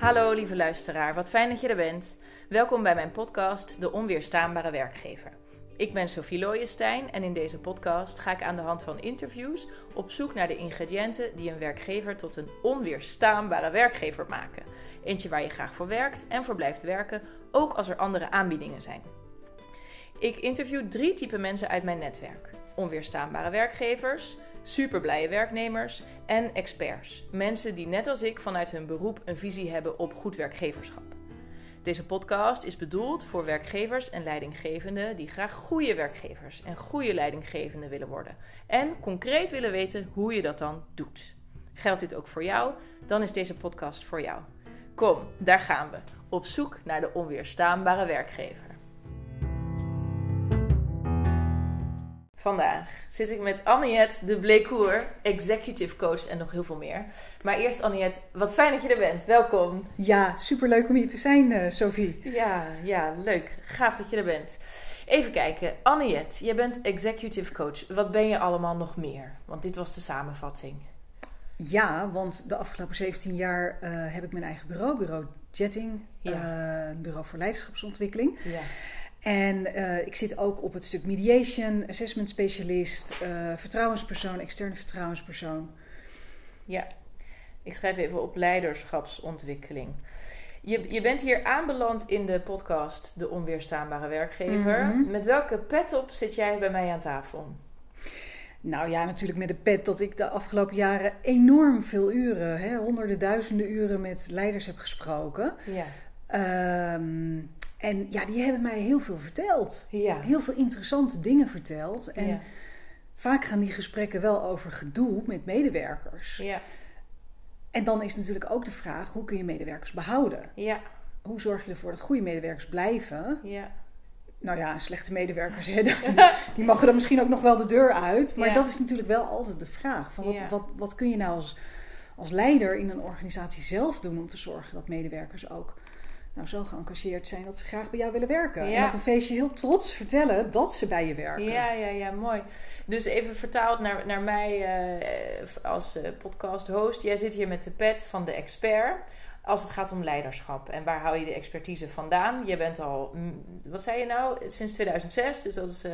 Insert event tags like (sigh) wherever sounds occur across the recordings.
Hallo lieve luisteraar, wat fijn dat je er bent. Welkom bij mijn podcast De Onweerstaanbare Werkgever. Ik ben Sophie Looijenstein en in deze podcast ga ik aan de hand van interviews op zoek naar de ingrediënten die een werkgever tot een onweerstaanbare werkgever maken. Eentje waar je graag voor werkt en voor blijft werken, ook als er andere aanbiedingen zijn. Ik interview drie typen mensen uit mijn netwerk: onweerstaanbare werkgevers, superblije werknemers en experts. Mensen die net als ik vanuit hun beroep een visie hebben op goed werkgeverschap. Deze podcast is bedoeld voor werkgevers en leidinggevenden die graag goede werkgevers en goede leidinggevenden willen worden. En concreet willen weten hoe je dat dan doet. Geldt dit ook voor jou? Dan is deze podcast voor jou. Kom, daar gaan we. Op zoek naar de onweerstaanbare werkgever. Vandaag zit ik met Anniette de Blecour, executive coach en nog heel veel meer. Maar eerst Anniette, wat fijn dat je er bent. Welkom. Ja, superleuk om hier te zijn, uh, Sophie. Ja, ja, leuk. Gaaf dat je er bent. Even kijken. Anniette, je bent executive coach. Wat ben je allemaal nog meer? Want dit was de samenvatting. Ja, want de afgelopen 17 jaar uh, heb ik mijn eigen bureau, bureau Jetting, ja. uh, bureau voor leiderschapsontwikkeling. Ja. En uh, ik zit ook op het stuk mediation, assessment specialist, uh, vertrouwenspersoon, externe vertrouwenspersoon. Ja, ik schrijf even op leiderschapsontwikkeling. Je, je bent hier aanbeland in de podcast De Onweerstaanbare Werkgever. Mm -hmm. Met welke pet op zit jij bij mij aan tafel? Nou ja, natuurlijk met de pet dat ik de afgelopen jaren enorm veel uren, hè, honderden duizenden uren met leiders heb gesproken. Ja. Um, en ja, die hebben mij heel veel verteld. Ja. Heel veel interessante dingen verteld. En ja. vaak gaan die gesprekken wel over gedoe met medewerkers. Ja. En dan is natuurlijk ook de vraag: hoe kun je medewerkers behouden? Ja. Hoe zorg je ervoor dat goede medewerkers blijven? Ja. Nou ja, slechte medewerkers, hè, die (laughs) mogen dan misschien ook nog wel de deur uit. Maar dat is natuurlijk wel altijd de vraag: van wat, wat, wat kun je nou als, als leider in een organisatie zelf doen om te zorgen dat medewerkers ook nou zo geëngageerd zijn dat ze graag bij jou willen werken. En op een feestje heel trots vertellen dat ze bij je werken. Ja, ja, ja, mooi. Dus even vertaald naar, naar mij uh, als uh, podcast host. Jij zit hier met de pet van de expert als het gaat om leiderschap. En waar hou je de expertise vandaan? Je bent al, wat zei je nou, sinds 2006, dus dat is uh,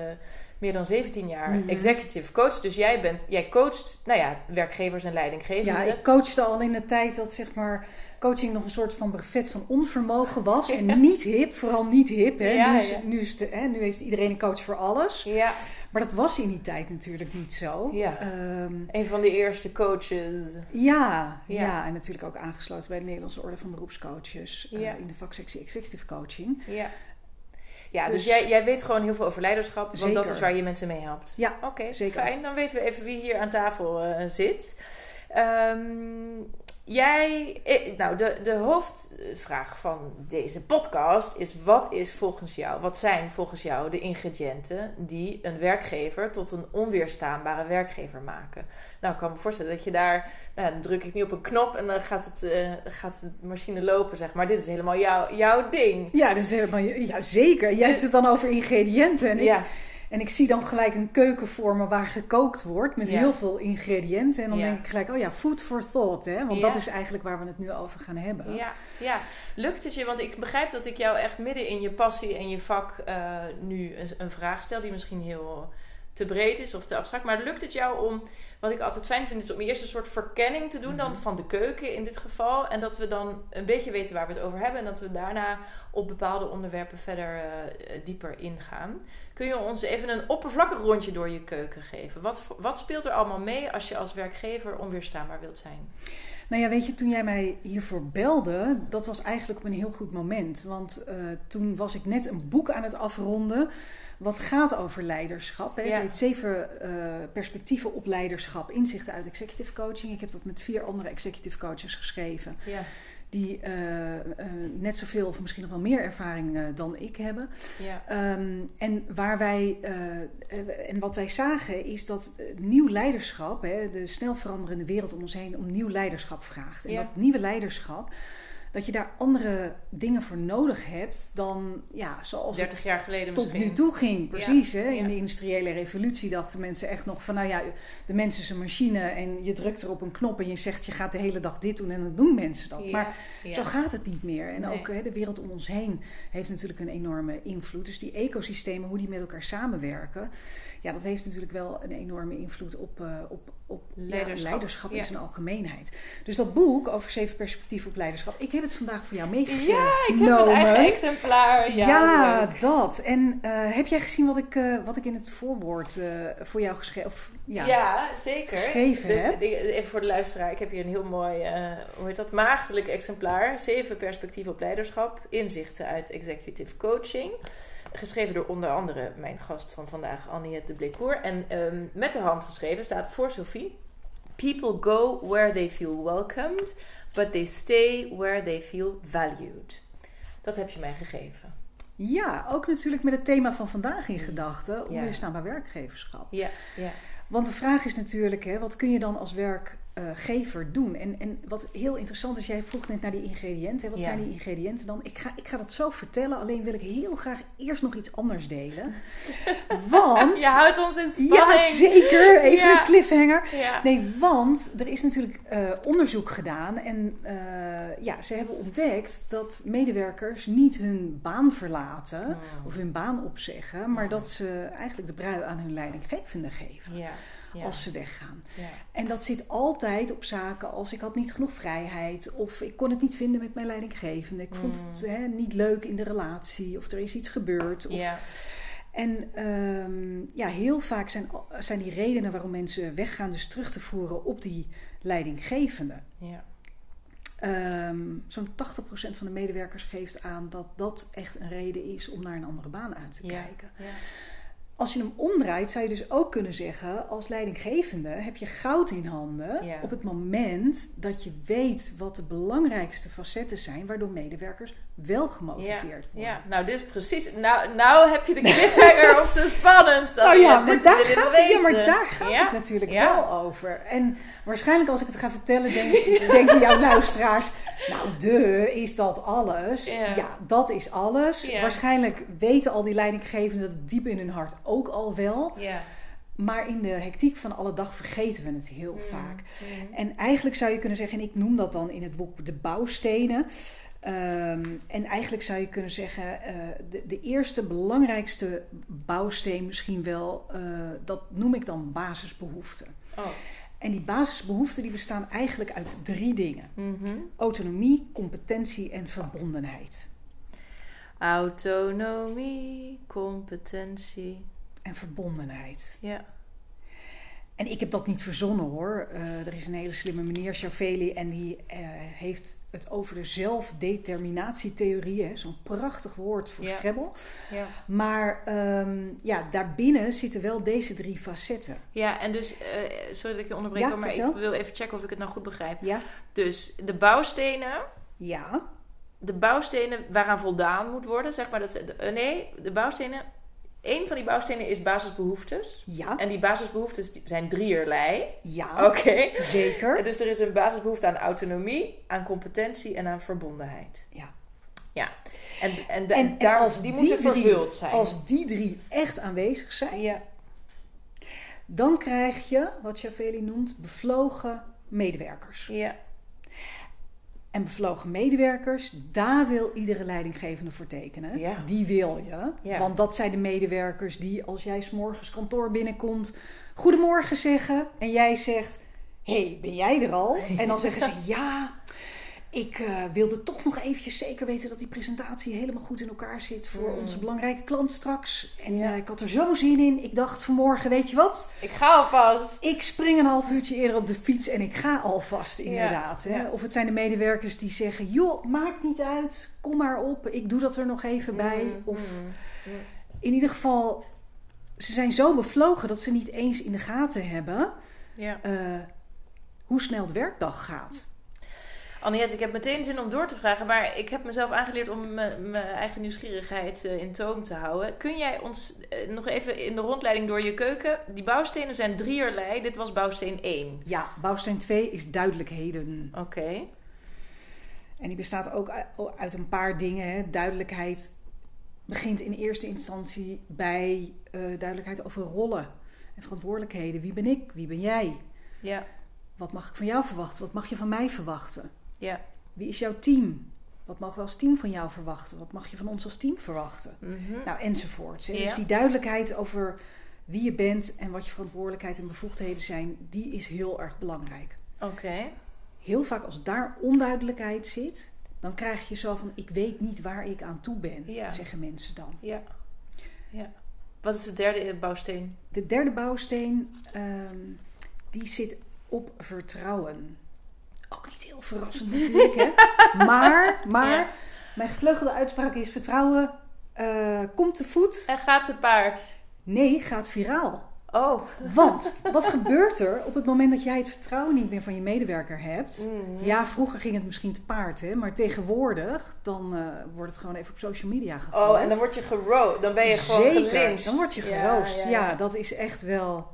meer dan 17 jaar mm -hmm. executive coach. Dus jij, bent, jij coacht, nou ja, werkgevers en leidinggevenden. Ja, ik coachte al in de tijd dat zeg maar coaching nog een soort van brevet van onvermogen was. En (laughs) niet hip, vooral niet hip. Hè. Ja, nu, is, ja. nu, is de, hè, nu heeft iedereen een coach voor alles. Ja. Maar dat was in die tijd natuurlijk niet zo. Ja. Um, een van de eerste coaches. Ja, ja, en natuurlijk ook aangesloten bij de Nederlandse Orde van Beroepscoaches. Uh, in de vaksectie Executive Coaching. Ja. Ja, dus, dus jij, jij, weet gewoon heel veel over leiderschap, want zeker. dat is waar je mensen mee helpt. Ja, oké, okay, zeker. Fijn, dan weten we even wie hier aan tafel uh, zit. Um, Jij, eh, nou, de, de hoofdvraag van deze podcast is: wat is volgens jou, wat zijn volgens jou de ingrediënten die een werkgever tot een onweerstaanbare werkgever maken? Nou, ik kan me voorstellen dat je daar, nou, dan druk ik nu op een knop en dan gaat, het, uh, gaat de machine lopen, zeg maar. Dit is helemaal jouw jouw ding. Ja, dit is helemaal, ja zeker. Jij hebt het dan over ingrediënten. En ja. En ik zie dan gelijk een keuken voor me waar gekookt wordt met heel veel ingrediënten. En dan denk ik gelijk, oh ja, food for thought. Hè? Want dat is eigenlijk waar we het nu over gaan hebben. Ja, ja. lukt het je? Want ik begrijp dat ik jou echt midden in je passie en je vak uh, nu een, een, vraag stel die misschien heel te breed is of te abstract. Maar lukt het jou om, wat ik altijd fijn vind, is om eerst een soort verkenning te doen mm -hmm. dan van de keuken in dit geval. En dat we dan een beetje weten waar we het over hebben. En dat we daarna op bepaalde onderwerpen verder uh, dieper ingaan. Kun je ons even een oppervlakkig rondje door je keuken geven? Wat, wat speelt er allemaal mee als je als werkgever onweerstaanbaar wilt zijn? Nou ja, weet je, toen jij mij hiervoor belde, dat was eigenlijk op een heel goed moment. Want uh, toen was ik net een boek aan het afronden. Wat gaat over leiderschap. Hè? Het heet zeven uh, perspectieven op leiderschap. Inzichten uit executive coaching. Ik heb dat met vier andere executive coaches geschreven. Ja die uh, uh, net zoveel of misschien nog wel meer ervaring uh, dan ik hebben. Ja. Um, en waar wij en wat wij zagen is dat nieuw leiderschap, hè, de snel veranderende wereld om ons heen, om nieuw leiderschap vraagt. En ja. dat nieuwe leiderschap dat je daar andere dingen voor nodig hebt dan ja, zoals 30 jaar geleden tot misschien. nu toe ging. Precies, hè? in de industriële revolutie dachten mensen echt nog van nou ja, de mens is een machine en je drukt er op een knop en je zegt je gaat de hele dag dit doen en dan doen mensen dat. maar zo gaat het niet meer. En ook hè, de wereld om ons heen heeft natuurlijk een enorme invloed. Dus die ecosystemen, hoe die met elkaar samenwerken, ja, dat heeft natuurlijk wel een enorme invloed op, uh, op, op leiderschap, ja, leiderschap in zijn algemeenheid. Dus dat boek over zeven perspectieven op leiderschap, ik heb het vandaag voor jou meegenomen. Ja, ik heb een eigen exemplaar. Ja, ja dat. En uh, heb jij gezien wat ik, uh, wat ik in het voorwoord voor jou geschreven ja, ja, zeker. geschreven dus, heb? Even voor de luisteraar, ik heb hier een heel mooi, hoe heet dat, maagdelijk exemplaar. Zeven perspectieven op leiderschap, inzichten uit executive coaching geschreven door onder andere mijn gast van vandaag, Anniette de Blecourt. En um, met de hand geschreven staat voor Sophie: People go where they feel welcomed, but they stay where they feel valued. Dat heb je mij gegeven. Ja, ook natuurlijk met het thema van vandaag in gedachten: onweerstaanbaar werkgeverschap. Ja, ja. Want de vraag is natuurlijk: hè, wat kun je dan als werk uh, gever doen. En, en wat heel interessant is, jij vroeg net naar die ingrediënten. Wat zijn die ingrediënten dan? Ik ga, ik ga dat zo vertellen, alleen wil ik heel graag eerst nog iets anders delen. (laughs) Want... Je houdt ons in spanning. Ja, zeker. Even een cliffhanger. Nee, want er is natuurlijk uh, onderzoek gedaan. En uh, ja, ze hebben ontdekt dat medewerkers niet hun baan verlaten. Oh. Of hun baan opzeggen. Maar oh. dat ze eigenlijk de brui aan hun leidinggevende geven. Ja als ze weggaan. Ja. En dat zit altijd op zaken als ik had niet genoeg vrijheid of ik kon het niet vinden met mijn leidinggevende. Ik vond het mm. hè, niet leuk in de relatie of er is iets gebeurd. Of, ja. En um, ja, heel vaak zijn, zijn die redenen waarom mensen weggaan dus terug te voeren op die leidinggevende. Ja. Um, Zo'n 80% van de medewerkers geeft aan dat dat echt een reden is om naar een andere baan uit te kijken. Ja als je hem omdraait, zou je dus ook kunnen zeggen: als leidinggevende heb je goud in handen op het moment dat je weet wat de belangrijkste facetten zijn, waardoor medewerkers wel gemotiveerd ja. worden. Ja, nou, dit is precies. Nou, nou heb je de cliffhanger of zo spannend. Nou ja, maar daar gaat, het, ja, maar daar gaat het natuurlijk wel over. En waarschijnlijk als ik het ga vertellen, denk, (laughs) denken jouw luisteraars. Nou, de, is dat alles? Ja, dat is alles. Waarschijnlijk weten al die leidinggevenden dat diep in hun hart ook al wel. Ja. Maar in de hectiek van alle dag vergeten we het heel Mm, vaak. En eigenlijk zou je kunnen zeggen, en ik noem dat dan in het boek de bouwstenen. Um, en eigenlijk zou je kunnen zeggen, uh, de, de, eerste belangrijkste bouwsteen misschien wel, uh, dat noem ik dan basisbehoeften. Oh. En die basisbehoeften die bestaan eigenlijk uit drie dingen. Mm -hmm. Autonomie, competentie en verbondenheid. Autonomie, competentie. En verbondenheid. Ja. En ik heb dat niet verzonnen hoor. Uh, er is een hele slimme meneer, Chaveli, en die uh, heeft het over de zelfdeterminatietheorie. Zo'n prachtig woord voor ja. Scrabble. Ja. Maar um, ja, daarbinnen zitten wel deze drie facetten. Ja, en dus, uh, sorry dat ik je onderbreek, ja, maar vertel. ik wil even checken of ik het nou goed begrijp. Ja. Dus de bouwstenen. Ja. De bouwstenen waaraan voldaan moet worden, zeg maar. Dat, nee, de bouwstenen Een van die bouwstenen is basisbehoeftes. Ja. En die basisbehoeftes zijn drieërlei. Ja, Oké. Okay. zeker. (laughs) Dus er is een basisbehoefte aan autonomie, aan competentie en aan verbondenheid. Ja. Ja. En, en, en, en daar, als die, die moeten drie, vervuld zijn. Als die drie echt aanwezig zijn, ja. dan krijg je, wat Chaveli noemt, bevlogen medewerkers. Ja. En bevlogen medewerkers, daar wil iedere leidinggevende voor tekenen. Ja. Die wil je. Ja. Want dat zijn de medewerkers die als jij s'morgens kantoor binnenkomt, goedemorgen zeggen. En jij zegt, hey, ben jij er al? En dan zeggen ze, (laughs) ja, ik uh, wilde toch nog eventjes zeker weten dat die presentatie helemaal goed in elkaar zit voor Mm. onze belangrijke klant straks. En Ja. uh, ik had er zo zin in. Ik dacht vanmorgen, weet je wat? Ik ga alvast. Ik spring een half uurtje eerder op de fiets en ik ga alvast inderdaad. Hè? ja. Of het zijn de medewerkers die zeggen, joh, maakt niet uit, kom maar op, ik doe dat er nog even bij. Mm, Of mm, mm. in ieder geval, ze zijn zo bevlogen dat ze niet eens in de gaten hebben Ja. uh, hoe snel de werkdag gaat. Anniette, ik heb meteen zin om door te vragen, maar ik heb mezelf aangeleerd om mijn eigen nieuwsgierigheid uh, in toom te houden. Kun jij ons uh, nog even in de rondleiding door je keuken? Die bouwstenen zijn drieërlei. Dit was bouwsteen 1. Ja, bouwsteen 2 is duidelijkheden. Oké. Okay. En die bestaat ook uit een paar dingen. Hè. Duidelijkheid begint in eerste instantie bij uh, duidelijkheid over rollen en verantwoordelijkheden. Wie ben ik? Wie ben jij? Ja. Wat mag ik van jou verwachten? Wat mag je van mij verwachten? Ja. Wie is jouw team? Wat mogen we als team van jou verwachten? Wat mag je van ons als team verwachten? Mhm. Nou, enzovoort. Ja. Dus die duidelijkheid over wie je bent en wat je verantwoordelijkheid en bevoegdheden zijn, die is heel erg belangrijk. Oké. Heel vaak als daar onduidelijkheid zit, dan krijg je zo van: ik weet niet waar ik aan toe ben, Ja. zeggen mensen dan. Ja. ja. Wat is de derde bouwsteen? De derde bouwsteen, ehm, die zit op vertrouwen. Ook niet heel verrassend natuurlijk, hè? (laughs) Maar, maar Ja. mijn gevleugelde uitspraak is: vertrouwen eh, komt te voet. En gaat te paard. Nee, gaat viraal. Oh. Want wat gebeurt er op het moment dat jij het vertrouwen niet meer van je medewerker hebt? Mhm. Ja, vroeger ging het misschien te paard, hè? maar tegenwoordig dan eh, wordt het gewoon even op social media gegooid. Oh, en dan word je geroost. Dan ben je gewoon Zeker, dan word je Ja, geroost. ja, Ja, ja. dat is echt wel.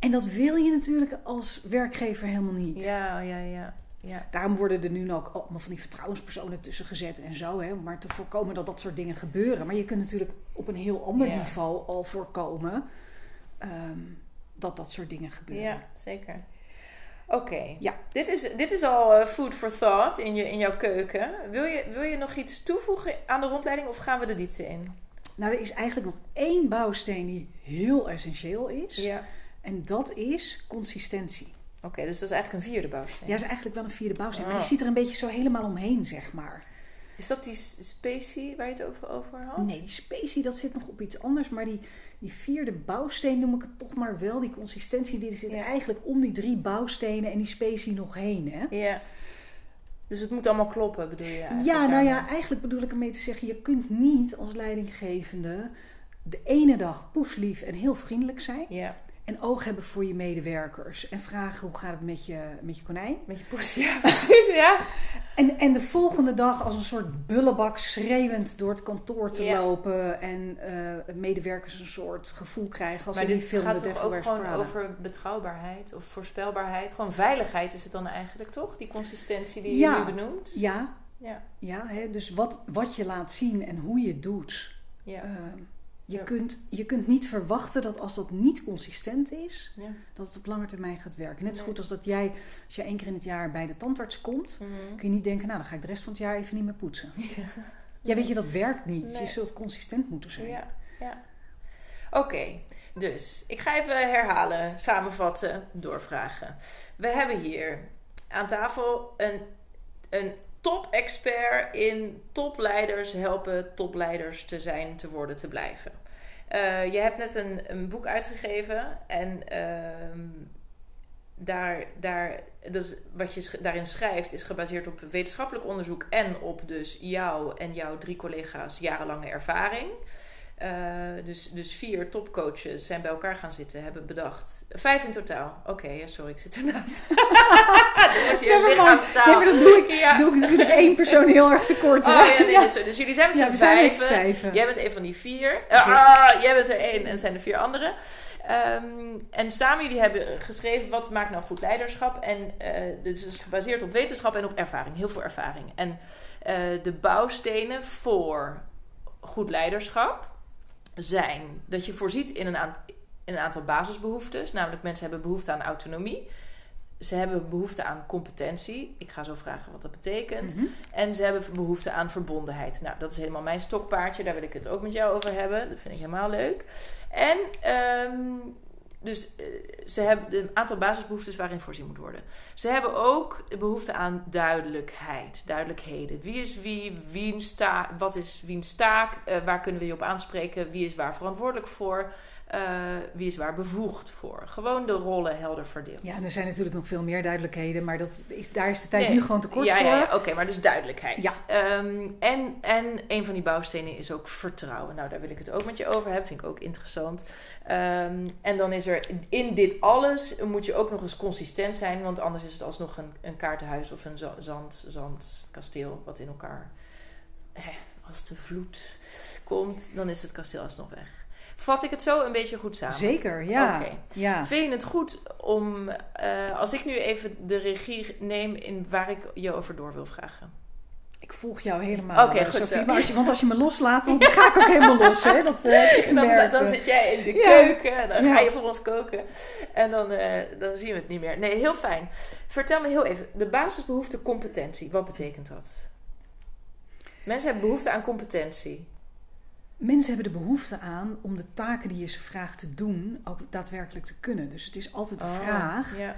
En dat wil je natuurlijk als werkgever helemaal niet. Ja, ja, ja. ja. Daarom worden er nu ook allemaal van die vertrouwenspersonen tussen gezet en zo, hè, maar te voorkomen dat dat soort dingen gebeuren. Maar je kunt natuurlijk op een heel ander Ja. niveau al voorkomen ehm, dat dat soort dingen gebeuren. Ja, zeker. Oké. Ja. Dit is, dit is al eh, food for thought in, je, in jouw keuken. Wil je, wil je nog iets toevoegen aan de rondleiding of gaan we de diepte in? Nou, er is eigenlijk nog één bouwsteen die heel essentieel is. Ja. En dat is consistentie. Oké, dus dat is eigenlijk een vierde bouwsteen. Ja, dat is eigenlijk wel een vierde bouwsteen. Maar die zit er een beetje zo helemaal omheen, zeg maar. Is dat die specie waar je het over, over had? Nee, die specie, dat zit nog op iets anders. Maar die, die vierde bouwsteen noem ik het toch maar wel. Die consistentie, die zit Ja. eigenlijk om die drie bouwstenen en die specie nog heen. Hè? Ja. Dus het moet allemaal kloppen, bedoel je? eigenlijk Ja, nou ja, eigenlijk bedoel ik ermee te zeggen... je kunt niet als leidinggevende de ene dag poeslief en heel vriendelijk zijn... Ja, en oog hebben voor je medewerkers. En vragen hoe gaat het met je, met je konijn. met je poes. Ja, (laughs) precies, ja. En, en de volgende dag als een soort bullebak schreeuwend door het kantoor te lopen. En eh medewerkers een soort gevoel krijgen als maar ze niet dit filmen gaat de toch ook gewoon over betrouwbaarheid of voorspelbaarheid? Gewoon veiligheid is het dan eigenlijk, toch? Die consistentie die je nu benoemt? Ja, Ja. ja hè, dus wat, wat je laat zien en hoe je het doet. Ja. Eh, je, Ja. kunt, je kunt niet verwachten dat als dat niet consistent is, ja. dat het op lange termijn gaat werken. Net zo goed als dat jij, als je één keer in het jaar bij de tandarts komt, Mhm. kun je niet denken, nou dan ga ik de rest van het jaar even niet meer poetsen. (laughs) Ja, weet je, dat werkt niet. Nee. Je zult consistent moeten zijn. Ja, ja. Oké, dus ik ga even herhalen, samenvatten, doorvragen. We hebben hier aan tafel een, een top-expert in topleiders helpen topleiders te zijn, te worden, te blijven. Eh, je hebt net een, een boek uitgegeven en ehm, daar, daar, dus wat je daarin schrijft is gebaseerd op wetenschappelijk onderzoek en op dus jou en jouw drie collega's jarenlange ervaring. Eh, dus, dus vier topcoaches zijn bij elkaar gaan zitten, hebben bedacht. Vijf in totaal. Oké, ja, sorry, ik zit ernaast. (laughs) Never mind. lichaamstaal. Nee, maar dat doe ik, Ja. doe ik natuurlijk één persoon heel erg tekort. Oh ja, nee, Dus, dus jullie zijn met z'n vijven. Jij bent een van die vier. Ah, jij bent er één en zijn er vier anderen. Ehm, en samen jullie hebben geschreven wat maakt nou goed leiderschap. En eh dus het is gebaseerd op wetenschap en op ervaring. Heel veel ervaring. En eh, de bouwstenen voor goed leiderschap zijn dat je voorziet in een, aant- in een aantal basisbehoeftes. Namelijk mensen hebben behoefte aan autonomie. Ze hebben behoefte aan competentie. Ik ga zo vragen wat dat betekent. Mhm. En ze hebben behoefte aan verbondenheid. Nou, dat is helemaal mijn stokpaardje. Daar wil ik het ook met jou over hebben. Dat vind ik helemaal leuk. En ehm, dus eh, ze hebben een aantal basisbehoeftes waarin voorzien moet worden. Ze hebben ook behoefte aan duidelijkheid, duidelijkheden. Wie is wie, wiens taak, wat is wiens taak, eh, waar kunnen we je op aanspreken, wie is waar verantwoordelijk voor, eh, wie is waar bevoegd voor. Gewoon de rollen helder verdeeld. Ja, en er zijn natuurlijk nog veel meer duidelijkheden, maar dat is, daar is de tijd Nee. nu gewoon te kort ja, voor. Ja, ja oké, maar dus duidelijkheid. Ja. Ehm, en, en een van die bouwstenen is ook vertrouwen. Nou, daar wil ik het ook met je over hebben. Vind ik ook interessant. Ehm, en dan is er in dit alles moet je ook nog eens consistent zijn. Want anders is het alsnog een, een kaartenhuis of een za- zand, zandkasteel wat in elkaar... Als de vloed komt, dan is het kasteel alsnog weg. Vat ik het zo een beetje goed samen? Zeker, ja. ja. Vind je het goed om, uh, als ik nu even de regie neem in waar ik je over door wil vragen? Ik volg jou helemaal, Oké, okay, Sophie. Maar als je, want als je me loslaat, dan (laughs) ga ik ook helemaal los. Hè? Dat, uh, dan, dan, zit jij in de keuken, dan ga je voor ons koken. En dan, uh, dan zien we het niet meer. Nee, heel fijn. Vertel me heel even, de basisbehoefte competentie, wat betekent dat? Mensen hebben behoefte aan competentie. Mensen hebben de behoefte aan om de taken die je ze vraagt te doen, ook daadwerkelijk te kunnen. Dus het is altijd de oh, vraag. Ja.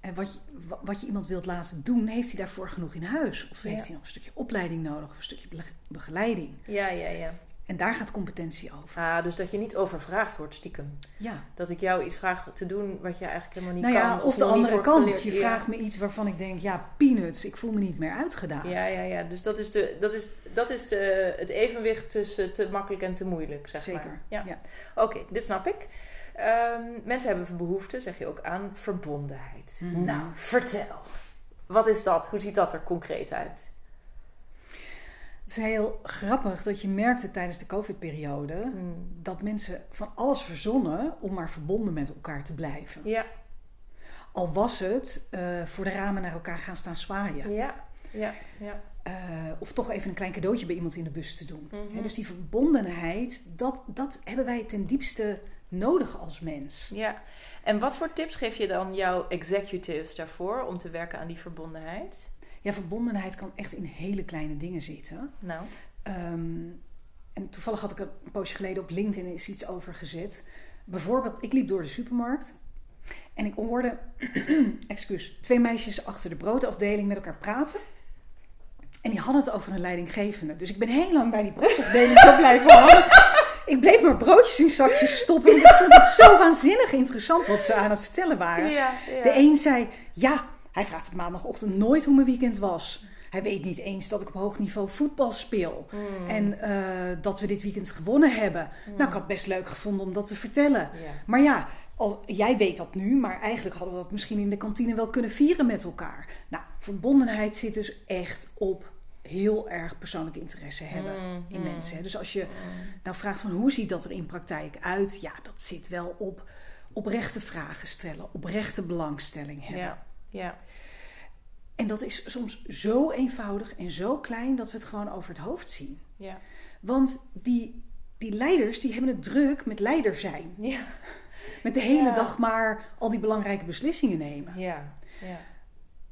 En wat je, wat je iemand wilt laten doen, heeft hij daarvoor genoeg in huis? Of heeft hij nog een stukje opleiding nodig of een stukje begeleiding? Ja, ja, ja. En daar gaat competentie over. Ah, dus dat je niet overvraagd wordt stiekem. Ja. Dat ik jou iets vraag te doen wat je eigenlijk helemaal niet nou kan. Ja, of, de andere kant. Je vraagt me iets waarvan ik denk, ja, peanuts, ik voel me niet meer uitgedaagd. Ja, ja, ja. Dus dat is, de, dat is, dat is de, het evenwicht tussen te makkelijk en te moeilijk, zeg Zeker. maar. Ja. ja. Oké, dit snap ik. Um, mensen hebben behoefte, zeg je ook, aan verbondenheid. Mhm. Nou, vertel. Wat is dat? Hoe ziet dat er concreet uit? Het is heel grappig dat je merkte tijdens de COVID-periode hmm. dat mensen van alles verzonnen om maar verbonden met elkaar te blijven. Ja. Al was het uh, voor de ramen naar elkaar gaan staan zwaaien. Ja, ja, ja. Uh, of toch even een klein cadeautje bij iemand in de bus te doen. Mm dus die verbondenheid, dat, dat hebben wij ten diepste nodig als mens. Ja, en wat voor tips geef je dan jouw executives daarvoor om te werken aan die verbondenheid? Ja, verbondenheid kan echt in hele kleine dingen zitten. Nou. Ehm, en toevallig had ik een poosje geleden op LinkedIn eens iets over gezet. Bijvoorbeeld, ik liep door de supermarkt en ik hoorde, (clears throat) excuus, twee meisjes achter de broodafdeling met elkaar praten. En die hadden het over een leidinggevende. Dus ik ben heel lang bij die broodafdeling zo blijven hangen. Ik bleef maar broodjes in zakjes stoppen. Ik vond het zo waanzinnig interessant wat ze aan het vertellen waren. Ja, ja. De een zei, ja, hij vraagt op maandagochtend nooit hoe mijn weekend was. Hij weet niet eens dat ik op hoog niveau voetbal speel. Hmm. En uh, dat we dit weekend gewonnen hebben. Hmm. Nou, ik had het best leuk gevonden om dat te vertellen. Maar ja, jij weet dat nu, maar eigenlijk hadden we dat misschien in de kantine wel kunnen vieren met elkaar. Nou, verbondenheid zit dus echt op heel erg persoonlijke interesse hebben mm, in mensen. Dus als je nou vraagt van hoe ziet dat er in praktijk uit? Ja, dat zit wel op oprechte vragen stellen, oprechte belangstelling hebben. Ja, ja. En dat is soms zo eenvoudig en zo klein dat we het gewoon over het hoofd zien. Ja. Want die, die leiders die hebben het druk met leider zijn. Ja. Met de hele dag maar al die belangrijke beslissingen nemen. Ja, ja.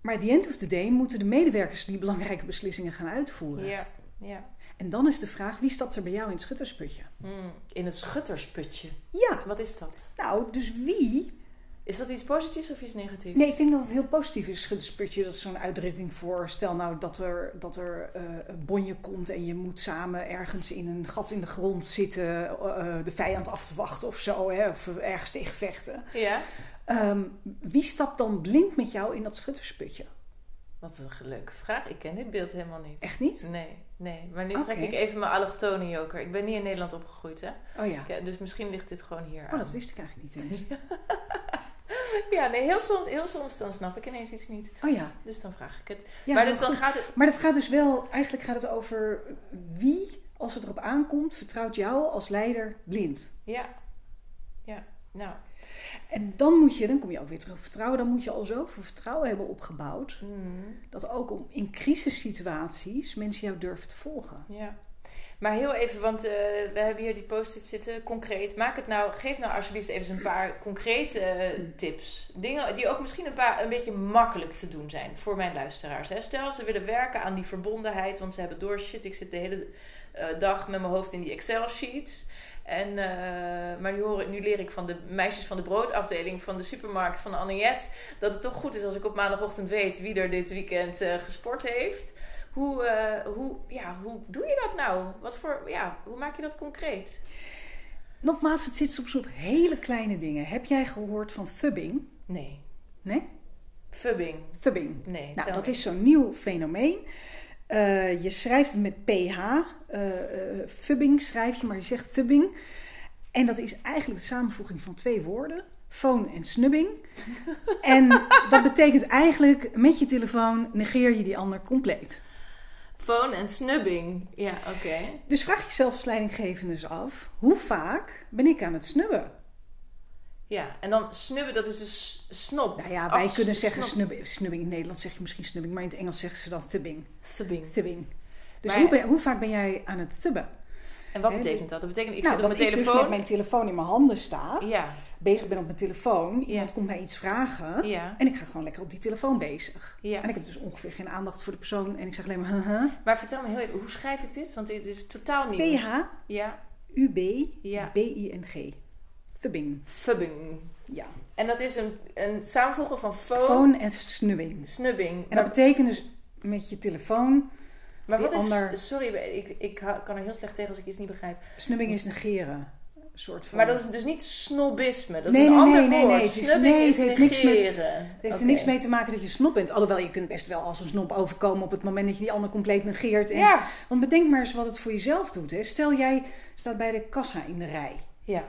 Maar at the end of the day moeten de medewerkers die belangrijke beslissingen gaan uitvoeren. Ja, ja. En dan is de vraag, wie stapt er bij jou in het schuttersputje? Hmm, in het schuttersputje? Ja. Wat is dat? Nou, dus wie... Is dat iets positiefs of iets negatiefs? Nee, ik denk dat het heel positief is. Schuttersputje, dat is zo'n uitdrukking voor... Stel nou dat er, dat er uh, een bonje komt en je moet samen ergens in een gat in de grond zitten... Uh, de vijand af te wachten of zo, hè, of ergens tegen vechten. Ja. Ehm, wie stapt dan blind met jou in dat schuttersputje? Wat een leuke vraag. Ik ken dit beeld helemaal niet. Echt niet? Nee, nee. Maar nu trek ik even mijn allochtone joker. Ik ben niet in Nederland opgegroeid, hè? Oh ja. Ik, dus misschien ligt dit gewoon hier Oh, dat wist ik eigenlijk niet eens. (laughs) (laughs) ja, nee, heel soms, heel soms dan snap ik ineens iets niet. Oh ja. Dus dan vraag ik het. Ja, maar dus dan gaat het... Maar het gaat dus wel... Eigenlijk gaat het over wie, als het erop aankomt, vertrouwt jou als leider blind. Ja. Ja. Nou... En dan moet je, dan kom je ook weer terug op vertrouwen, dan moet je al zoveel vertrouwen hebben opgebouwd. Mm. Dat ook om in crisissituaties mensen jou durven te volgen. Ja. Maar heel even, want uh, we hebben hier die post-it zitten, concreet. Maak het nou, geef nou alsjeblieft even een paar concrete uh, tips. Dingen die ook misschien een, paar, een beetje makkelijk te doen zijn voor mijn luisteraars. Hè. Stel, ze willen werken aan die verbondenheid, want ze hebben door, shit, ik zit de hele uh, dag met mijn hoofd in die Excel-sheets. En, maar nu, hoor, nu leer ik van de meisjes van de broodafdeling van de supermarkt van Anniette dat het toch goed is als ik op maandagochtend weet wie er dit weekend gesport heeft. Hoe, uh, hoe, ja, hoe doe je dat nou? Wat voor, ja, hoe maak je dat concreet? Nogmaals, het zit soms op hele kleine dingen. Heb jij gehoord van fubbing? Nee. Nee? Fubbing? Fubbing. Nee. Nou, dat is zo'n nieuw fenomeen. Uh, je schrijft het met PH. Uh, fubbing schrijf je, maar je zegt thubbing. En dat is eigenlijk de samenvoeging van twee woorden. Phone en snubbing. (laughs) en dat betekent eigenlijk met je telefoon negeer je die ander compleet. Phone en snubbing. Ja, oké. Dus vraag jezelf als leidinggevende dus af: hoe vaak ben ik aan het snubben? Ja, en dan snubben, dat is dus snop. Nou ja, wij kunnen zeggen snubbing. Snubbing in Nederland zeg je misschien snubbing, maar in het Engels zeggen ze dan thubbing. Thubbing. Thubbing. Dus hoe, ben, hoe, vaak ben jij aan het thubben? En wat betekent dat? Dat betekent, ik nou, zit op mijn telefoon. ik dus met mijn telefoon in mijn handen sta. Ja. Bezig ben op mijn telefoon. Iemand komt mij iets vragen. Ja. En ik ga gewoon lekker op die telefoon bezig. Ja. En ik heb dus ongeveer geen aandacht voor de persoon. En ik zeg alleen maar, huh, Maar vertel me heel even, hoe schrijf ik dit? Want dit is totaal nieuw. PH. Ja. U-B. Ja. B-I-N-G. Thubbing. Thubbing. Ja. En dat is een, een samenvoegen van phone... Phone en snubbing. Snubbing. En dat betekent dus met je telefoon... Maar wat is... Sorry, ik, ik kan er heel slecht tegen als ik iets niet begrijp. Snubbing is negeren. Soort van... Maar dat is dus niet snobisme. Dat nee, is een nee, ander nee, woord. Nee, het, is, nee, het heeft niks met, het heeft er niks mee te maken dat je snob bent. Alhoewel, je kunt best wel als een snob overkomen op het moment dat je die ander compleet negeert. En, ja. Want bedenk maar eens wat het voor jezelf doet. Hè. Stel jij staat bij de kassa in de rij. Ja.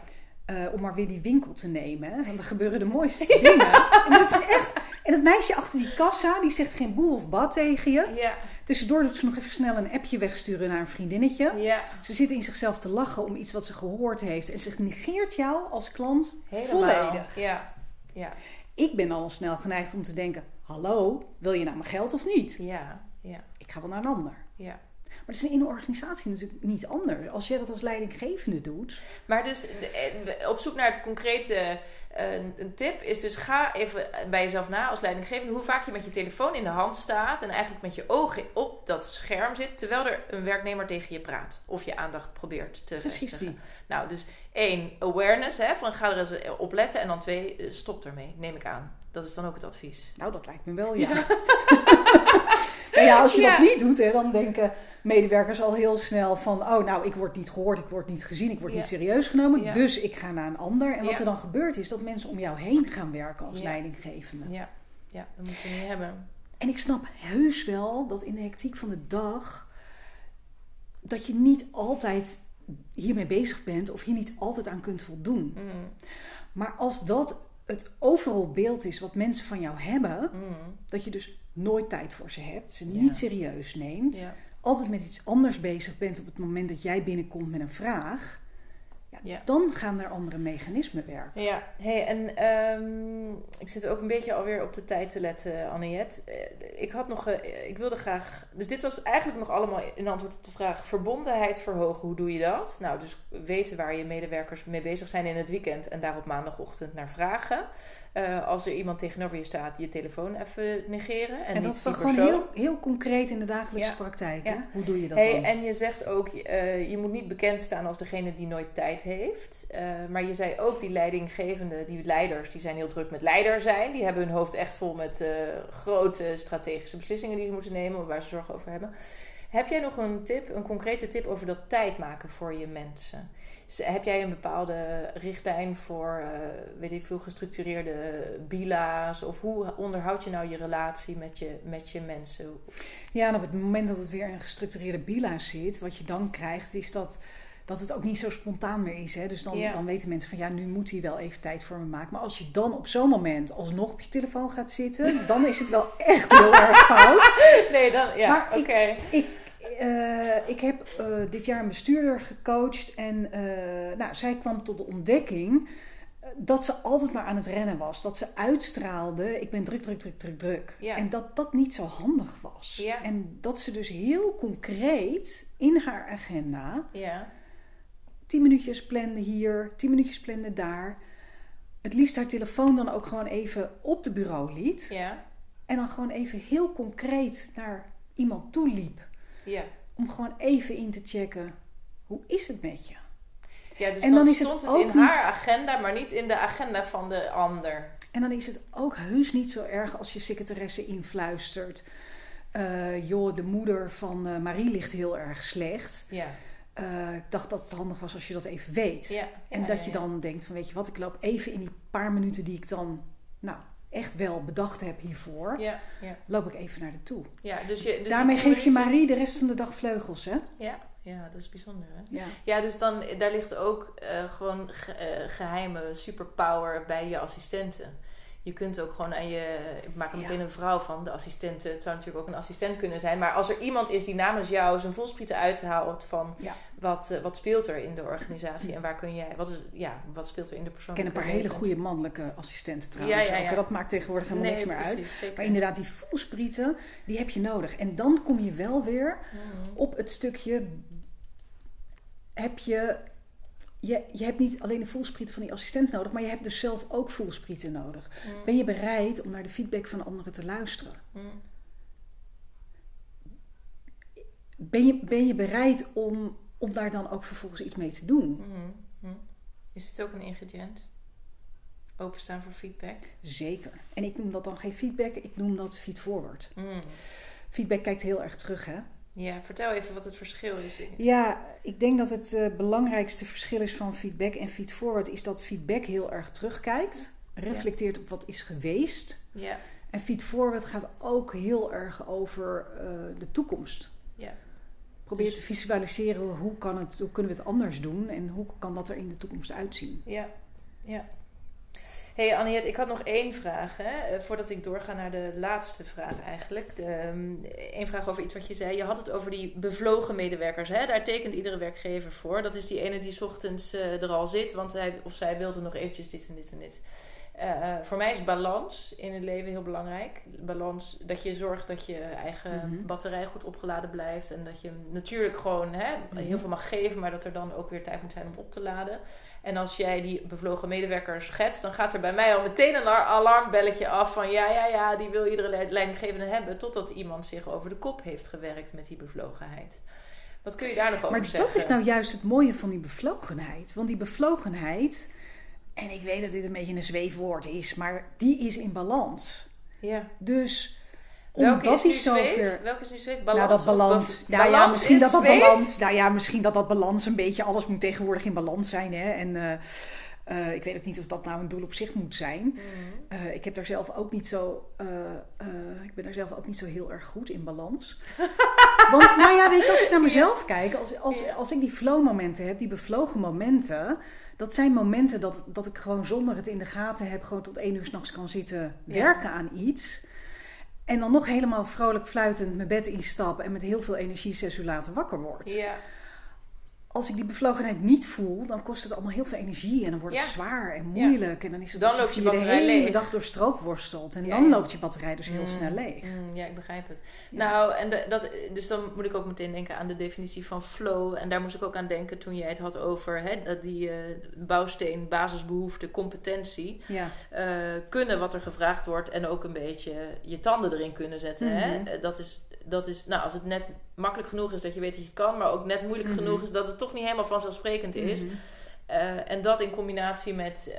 Uh, om maar weer die winkel te nemen. Want er gebeuren de (laughs) mooiste dingen. En dat is echt... En het meisje achter die kassa, die zegt geen boel of bad tegen je. Ja. Tussendoor doet ze nog even snel een appje wegsturen naar een vriendinnetje. Ja. Ze zit in zichzelf te lachen om iets wat ze gehoord heeft. En ze negeert jou als klant Helemaal. volledig. Ja. ja. Ik ben al snel geneigd om te denken... Hallo, wil je nou mijn geld of niet? Ja. ja. Ik ga wel naar een ander. Ja. Maar het is in een organisatie natuurlijk niet anders. Als jij dat als leidinggevende doet. Maar dus eh, op zoek naar het concrete een, een, tip is dus ga even bij jezelf na als leidinggevende hoe vaak je met je telefoon in de hand staat en eigenlijk met je ogen op dat scherm zit terwijl er een werknemer tegen je praat of je aandacht probeert te Precies. Die. Nou, dus één, awareness, hè, van ga er eens op letten en dan twee, stop ermee, neem ik aan. Dat is dan ook het advies. Nou, dat lijkt me wel, ja. ja. (laughs) ja, als je Ja. dat niet doet, hè, dan denken medewerkers al heel snel van... oh, nou, ik word niet gehoord, ik word niet gezien, ik word Ja. niet serieus genomen... Dus ik ga naar een ander. En wat er dan gebeurt is dat mensen om jou heen gaan werken als leidinggevende. Ja, ja dat moet je niet hebben. En ik snap heus wel dat in de hectiek van de dag... dat je niet altijd hiermee bezig bent... of hier niet altijd aan kunt voldoen. Mm, Maar als dat het overal beeld is wat mensen van jou hebben... mm, dat je dus nooit tijd voor ze hebt, ze niet serieus neemt, altijd met iets anders bezig bent op het moment dat jij binnenkomt met een vraag, ja, dan gaan er andere mechanismen werken. ja. Hey, en ehm, ik zit ook een beetje alweer op de tijd te letten, Anniette. Eh, Ik had nog, eh, ik wilde graag, dus dit was eigenlijk nog allemaal in antwoord op de vraag verbondenheid verhogen. Hoe doe je dat? Nou, dus weten waar je medewerkers mee bezig zijn in het weekend en daar op maandagochtend naar vragen. Eh, als er iemand tegenover je staat, je telefoon even negeren en, En, dat is dan gewoon heel, heel concreet in de dagelijkse Ja. praktijk. Ja. Hoe doe je dat Hey, dan? en je zegt ook, eh, je moet niet bekend staan als degene die nooit tijd heeft. Eh, maar je zei ook, die leidinggevende, die leiders, die zijn heel druk met leider zijn. Die hebben hun hoofd echt vol met grote strategische beslissingen die ze moeten nemen, waar ze zorgen over hebben. Heb jij nog een tip, een concrete tip over dat tijd maken voor je mensen? Heb jij een bepaalde richtlijn voor, eh, weet ik veel, gestructureerde bila's? Of hoe onderhoud je nou je relatie met je, met je mensen? Ja, en op het moment dat het weer een gestructureerde bila zit, wat je dan krijgt, is dat, dat het ook niet zo spontaan meer is. Hè? Dus dan, Ja. dan weten mensen van ja, nu moet hij wel even tijd voor me maken. Maar als je dan op zo'n moment alsnog op je telefoon gaat zitten, dan is het wel echt heel (laughs) erg fout. Nee, dan, ja, oké. Ik, eh, ik heb eh, dit jaar een bestuurder gecoacht en eh, nou, zij kwam tot de ontdekking dat ze altijd maar aan het rennen was. Dat ze uitstraalde, ik ben druk, druk, druk, druk, druk. Ja. En dat dat niet zo handig was. Ja. En dat ze dus heel concreet in haar agenda Ja, tien minuutjes plande hier, tien minuutjes plande daar. Het liefst haar telefoon dan ook gewoon even op de bureau liet. ja, En dan gewoon even heel concreet naar iemand toe liep. Ja. Om gewoon even in te checken, hoe is het met je? Ja, dus En dan, dan is het stond het, in niet- haar agenda, maar niet in de agenda van de ander. En dan is het ook heus niet zo erg als je secretaresse influistert. eh, joh, de moeder van eh, Marie ligt heel erg slecht. Ja, Eh, ik dacht dat het handig was als je dat even weet. ja. En ja, dat je dan denkt van weet je wat, ik loop even in die paar minuten die ik dan nou, echt wel bedacht heb hiervoor. Ja, ja. Loop ik even naar de toe. ja dus je, dus Daarmee geef je Marie de rest van de dag vleugels, hè? Ja, ja, dat is bijzonder. Hè? Ja. Ja, dus dan, daar ligt ook eh, gewoon ge- eh, geheime superpower bij je assistenten. Je kunt ook gewoon aan je. Ik maak er meteen een vrouw van, de assistenten. Het zou natuurlijk ook een assistent kunnen zijn. Maar als er iemand is die namens jou zijn volsprieten uithaalt van wat, uh, wat speelt er in de organisatie en waar kun jij. Wat, is, ja, wat speelt er in de persoon? Ik ken een paar hele goede mannelijke assistenten trouwens. Ja, ja, Dat maakt tegenwoordig helemaal niks meer uit. Maar inderdaad, die volsprieten, die heb je nodig. En dan kom je wel weer mhm. op het stukje. Heb je je, je hebt niet alleen de voelsprieten van die assistent nodig, maar je hebt dus zelf ook voelsprieten nodig. Mm. Ben je bereid om naar de feedback van anderen te luisteren? Mm. Ben, je, ben je bereid om, om daar dan ook vervolgens iets mee te doen? Mm. Is dit ook een ingrediënt? Openstaan voor feedback? Zeker. En ik noem dat dan geen feedback, ik noem dat feedforward. Feedback kijkt heel erg terug, hè? Ja, vertel even wat het verschil is. Ja, ik denk dat het uh, belangrijkste verschil is van feedback en feedforward is dat feedback heel erg terugkijkt, reflecteert op wat is geweest. Ja. En feedforward gaat ook heel erg over uh, de toekomst. Ja. Probeer dus... te visualiseren hoe, kan het, hoe kunnen we het anders doen en hoe kan dat er in de toekomst uitzien. Ja, ja hey Anniet, ik had nog één vraag. Hè, eh, voordat ik doorga naar de laatste vraag eigenlijk. De, um, vraag over iets wat je zei. Je had het over die bevlogen medewerkers. Hè? Daar tekent iedere werkgever voor. Dat is die ene die ochtends uh, er al zit. Want hij of zij wilde nog eventjes dit en dit en dit. Uh, voor mij is balans in het leven heel belangrijk. Balans, dat je zorgt dat je eigen mhm. batterij goed opgeladen blijft. En dat je natuurlijk gewoon hè, heel mhm. veel mag geven, maar dat er dan ook weer tijd moet zijn om op te laden. En als jij die bevlogen medewerker schetst, dan gaat er bij mij al meteen een alarmbelletje af van ja, ja, ja, die wil iedere leidinggevende hebben. Totdat iemand zich over de kop heeft gewerkt met die bevlogenheid. Wat kun je daar nog over zeggen? Maar dat is nou juist het mooie van die bevlogenheid. Want die bevlogenheid, en ik weet dat dit een beetje een zweefwoord is, maar die is in balans. Ja. Dus Welke is, nu zover... Welke is nu zweef? Balans? Nou, dat balans. Nou, ja, misschien dat dat balans. Nou ja, misschien dat dat balans een beetje. Alles moet tegenwoordig in balans zijn. Hè? En uh, uh, ik weet ook niet of dat nou een doel op zich moet zijn. Uh, ik heb daar zelf ook niet zo. ik ben daar zelf ook niet zo heel erg goed in balans. (laughs) Want, nou ja, weet je, als ik naar mezelf kijk, als, als, als ik die flow-momenten heb, die bevlogen momenten. Dat zijn momenten dat, dat ik gewoon zonder het in de gaten heb, gewoon tot één uur s'nachts kan zitten werken aan iets. En dan nog helemaal vrolijk fluitend mijn bed instap en met heel veel energie zes uur later wakker word. Ja als ik die bevlogenheid niet voel, dan kost het allemaal heel veel energie. En dan wordt het zwaar en moeilijk. En dan is het dan loopt je, je de hele leeg. dag door stroop worstelt. En dan loopt je batterij dus heel mm. snel leeg. Mm, ja, ik begrijp het. Nou, en dat, dus dan moet ik ook meteen denken aan de definitie van flow. En daar moest ik ook aan denken toen jij het had over hè, die uh, bouwsteen, basisbehoefte, competentie. Ja. Uh, kunnen wat er gevraagd wordt en ook een beetje je tanden erin kunnen zetten. hè? Mhm. Dat is dat is, nou, als het net makkelijk genoeg is dat je weet dat je het kan, maar ook net moeilijk mhm. genoeg is dat het toch niet helemaal vanzelfsprekend is. Mhm. Eh, en dat in combinatie met, uh,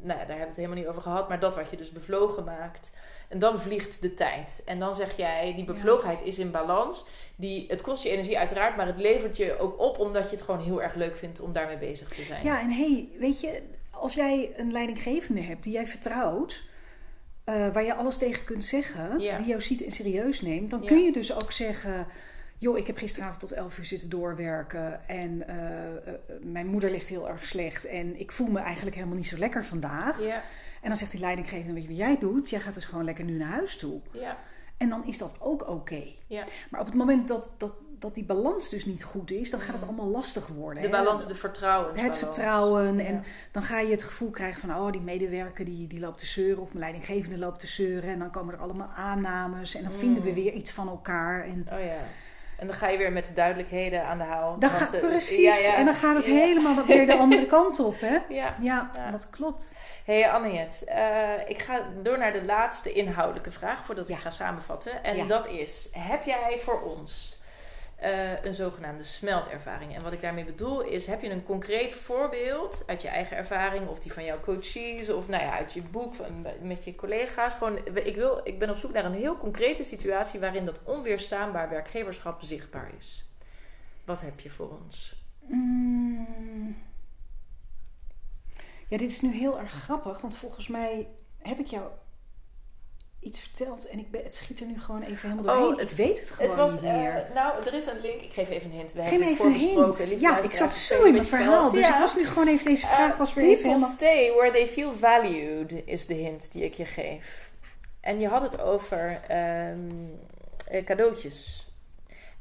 nou daar hebben we het helemaal niet over gehad, maar dat wat je dus bevlogen maakt. En dan vliegt de tijd. En dan zeg jij, die bevlogenheid is in balans. Die, het kost je energie uiteraard, maar het levert je ook op omdat je het gewoon heel erg leuk vindt om daarmee bezig te zijn. Ja, en hey, weet je, als jij een leidinggevende hebt die jij vertrouwt uh, waar je alles tegen kunt zeggen, die jou ziet en serieus neemt, dan kun je dus ook zeggen: joh, ik heb gisteravond tot 11 uur zitten doorwerken en uh, mijn moeder ligt heel erg slecht en ik voel me eigenlijk helemaal niet zo lekker vandaag. Ja. En dan zegt die leidinggevende: weet je wat jij doet? Jij gaat dus gewoon lekker nu naar huis toe. En dan is dat ook oké. Maar op het moment dat, dat dat die balans dus niet goed is, dan gaat het allemaal lastig worden. De balans, de vertrouwen. Het vertrouwen. En dan ga je het gevoel krijgen van, oh, die medewerker die, die loopt te zeuren, of mijn leidinggevende loopt te zeuren. En dan komen er allemaal aannames en dan vinden we mm. weer iets van elkaar. En, oh ja. En dan ga je weer met de duidelijkheden aan de haal. Dan gaat, uh, precies. Ja, ja. En dan gaat het helemaal weer de (laughs) andere kant op. Hè? Ja, ja, dat klopt. hey, Anniet, uh, ik ga door naar de laatste inhoudelijke vraag voordat ik ga samenvatten. En dat is: heb jij voor ons uh, een zogenaamde smeltervaring. En wat ik daarmee bedoel is, heb je een concreet voorbeeld uit je eigen ervaring of die van jouw coaches of nou ja, uit je boek van, met je collega's. Gewoon, ik, wil, ik ben op zoek naar een heel concrete situatie waarin dat onweerstaanbaar werkgeverschap zichtbaar is. Wat heb je voor ons? Mm. Ja, dit is nu heel erg grappig, want volgens mij heb ik jou iets verteld en ik ben, het schiet er nu gewoon even helemaal doorheen. Oh, ik weet het gewoon het was, niet meer. Uh, nou, er is een link. Ik geef even een hint. We geef hebben even een hint. Ja, ik zat zo in mijn verhaal. Dus ja. ik was nu gewoon even, deze vraag uh, was weer even helemaal... stay where they feel valued is de hint die ik je geef. En je had het over um, cadeautjes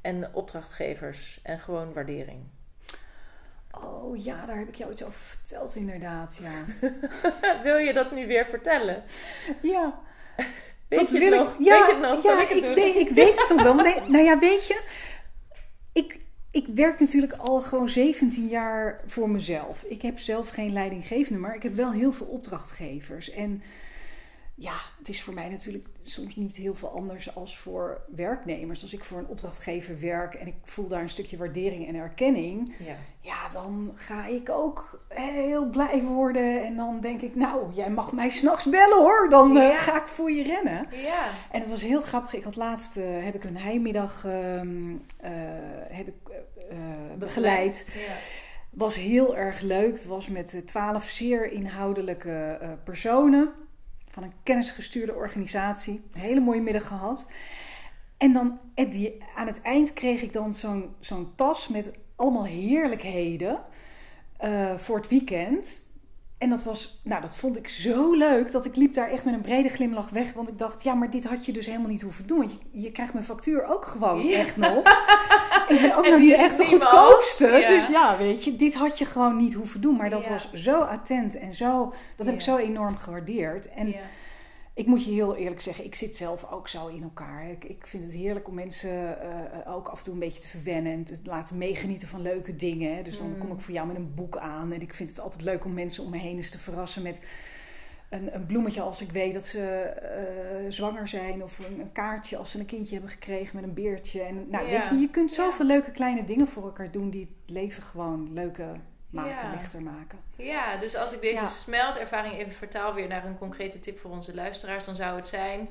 en opdrachtgevers en gewoon waardering. Oh ja, daar heb ik jou iets over verteld, inderdaad. Ja. (laughs) Wil je dat nu weer vertellen? Ja. Weet je, het nog? ja, weet je het nog? Ja, ik, het weet, ik weet het nog wel. Nee, nou ja, weet je, ik, ik werk natuurlijk al gewoon 17 jaar voor mezelf. Ik heb zelf geen leidinggevende, maar ik heb wel heel veel opdrachtgevers. En ja, het is voor mij natuurlijk soms niet heel veel anders als voor werknemers. Als ik voor een opdrachtgever werk en ik voel daar een stukje waardering en erkenning, ja, ja dan ga ik ook heel blij worden. En dan denk ik, nou, jij mag mij s'nachts bellen hoor. Dan eh, ga ik voor je rennen. Ja. En het was heel grappig. Ik had laatst uh, heb ik een heimiddag ehm, uh, heb ik, begeleid. Ja. Was heel erg leuk. Het was met twaalf zeer inhoudelijke personen van een kennisgestuurde organisatie. Hele mooie middag gehad. En dan aan het eind kreeg ik dan zo'n zo'n tas met allemaal heerlijkheden uh, voor het weekend. En dat was, nou, dat vond ik zo leuk dat ik liep daar echt met een brede glimlach weg. Want ik dacht, ja, maar dit had je dus helemaal niet hoeven doen. Want je, je krijgt mijn factuur ook gewoon echt nog. (laughs) ik ben ook nog niet echt de goedkoopste. Dus ja, weet je, dit had je gewoon niet hoeven doen. Maar dat was zo attent en zo, dat heb ik zo enorm gewaardeerd. En ik moet je heel eerlijk zeggen, ik zit zelf ook zo in elkaar. Ik, ik vind het heerlijk om mensen uh, ook af en toe een beetje te verwennen en te laten meegenieten van leuke dingen. Dus dan kom ik mm. voor jou met een boek aan. En ik vind het altijd leuk om mensen om me heen eens te verrassen met een, een bloemetje als ik weet dat ze uh, zwanger zijn. Of een, een, kaartje als ze een kindje hebben gekregen met een beertje. En, nou, weet je, je kunt zoveel leuke kleine dingen voor elkaar doen die het leven gewoon leuke maken, lichter maken. Ja, dus als ik deze smeltervaring even vertaal weer naar een concrete tip voor onze luisteraars, dan zou het zijn: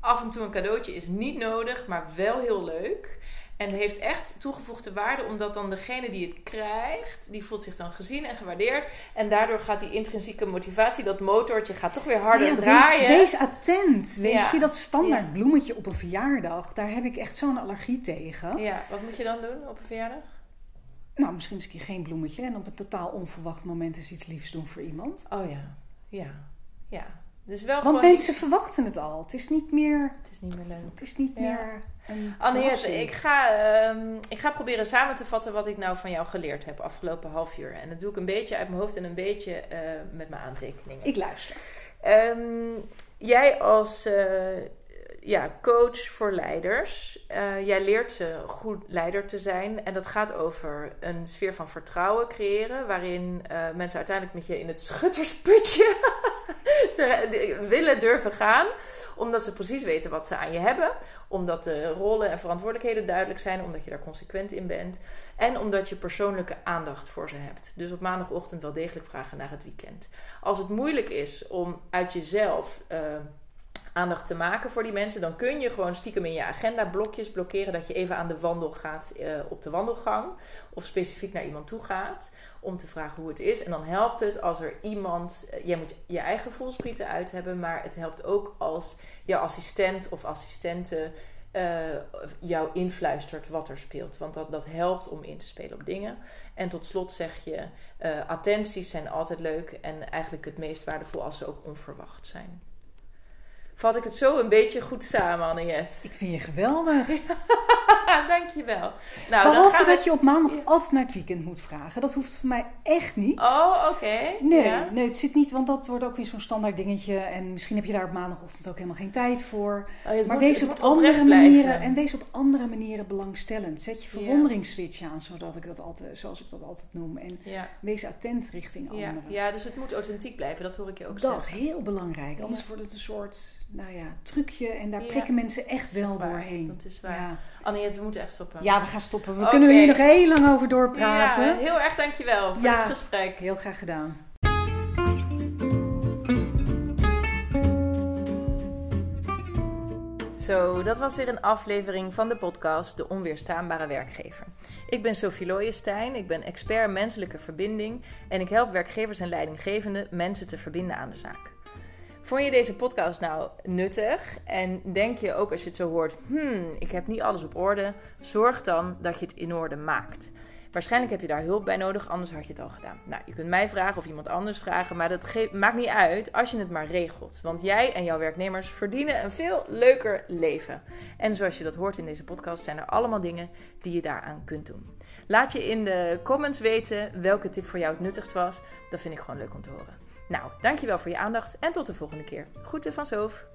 af en toe een cadeautje is niet nodig, maar wel heel leuk. En heeft echt toegevoegde waarde, omdat dan degene die het krijgt, die voelt zich dan gezien en gewaardeerd. En daardoor gaat die intrinsieke motivatie, dat motortje, gaat toch weer harder draaien. Wees, wees, attent. Weet je, dat standaard bloemetje op een verjaardag, daar heb ik echt zo'n allergie tegen. Ja, wat moet je dan doen op een verjaardag? Nou, misschien eens een keer geen bloemetje en op een totaal onverwacht moment eens iets liefs doen voor iemand. Oh ja, ja, ja. Dus wel Want mensen verwachten het al. Het is niet meer. Het is niet meer leuk. Het is niet meer. Anne, ik ga, uh, ik ga proberen samen te vatten wat ik nou van jou geleerd heb afgelopen half uur. En dat doe ik een beetje uit mijn hoofd en een beetje uh, met mijn aantekeningen. Ik luister. Um, jij als uh, ja, coach voor leiders. Uh, jij leert ze goed leider te zijn. En dat gaat over een sfeer van vertrouwen creëren. Waarin uh, mensen uiteindelijk met je in het schuttersputje (laughs) te, willen durven gaan. Omdat ze precies weten wat ze aan je hebben. Omdat de rollen en verantwoordelijkheden duidelijk zijn. Omdat je daar consequent in bent. En omdat je persoonlijke aandacht voor ze hebt. Dus op maandagochtend wel degelijk vragen naar het weekend. Als het moeilijk is om uit jezelf. Uh, aandacht te maken voor die mensen, dan kun je gewoon stiekem in je agenda blokjes blokkeren dat je even aan de wandel gaat uh, op de wandelgang of specifiek naar iemand toe gaat om te vragen hoe het is. En dan helpt het als er iemand, uh, jij moet je eigen voelsprieten uit hebben, maar het helpt ook als je assistent of assistente uh, jou influistert wat er speelt. Want dat, dat helpt om in te spelen op dingen. En tot slot zeg je, attenties zijn altijd leuk en eigenlijk het meest waardevol als ze ook onverwacht zijn vat ik het zo een beetje goed samen, Anniet. Ik vind je geweldig. (laughs) Dankjewel. Nou, Behalve dat je op maandag ja. altijd naar het weekend moet vragen. Dat hoeft voor mij echt niet. Oh, oké. Nee, nee, het zit niet, want dat wordt ook weer zo'n standaard dingetje. En misschien heb je daar op maandagochtend ook helemaal geen tijd voor. Oh, maar wees op andere manieren en wees op andere manieren belangstellend. Zet je verwonderingsswitch aan, zodat ik dat altijd, zoals ik dat altijd noem. En wees attent richting anderen. Ja, dus het moet authentiek blijven. Dat hoor ik je ook zeggen. Dat is heel belangrijk. Anders wordt het een soort nou ja, trucje. En daar prikken mensen echt wel doorheen. Dat is waar. Ja. Anne, we moeten echt stoppen. Ja, we gaan stoppen. We kunnen hier nog heel lang over doorpraten. Ja, heel erg dankjewel voor het gesprek. Heel graag gedaan. Zo, dat was weer een aflevering van de podcast De Onweerstaanbare Werkgever. Ik ben Sophie Looijenstein, ik ben expert menselijke verbinding en ik help werkgevers en leidinggevenden mensen te verbinden aan de zaak. Vond je deze podcast nou nuttig? En denk je ook als je het zo hoort, hmm, ik heb niet alles op orde, zorg dan dat je het in orde maakt. Waarschijnlijk heb je daar hulp bij nodig, anders had je het al gedaan. Nou, je kunt mij vragen of iemand anders vragen, maar dat maakt niet uit als je het maar regelt. Want jij en jouw werknemers verdienen een veel leuker leven. En zoals je dat hoort in deze podcast, zijn er allemaal dingen die je daaraan kunt doen. Laat je in de comments weten welke tip voor jou het nuttigst was. Dat vind ik gewoon leuk om te horen. Nou, dankjewel voor je aandacht en tot de volgende keer. Groeten van Soof.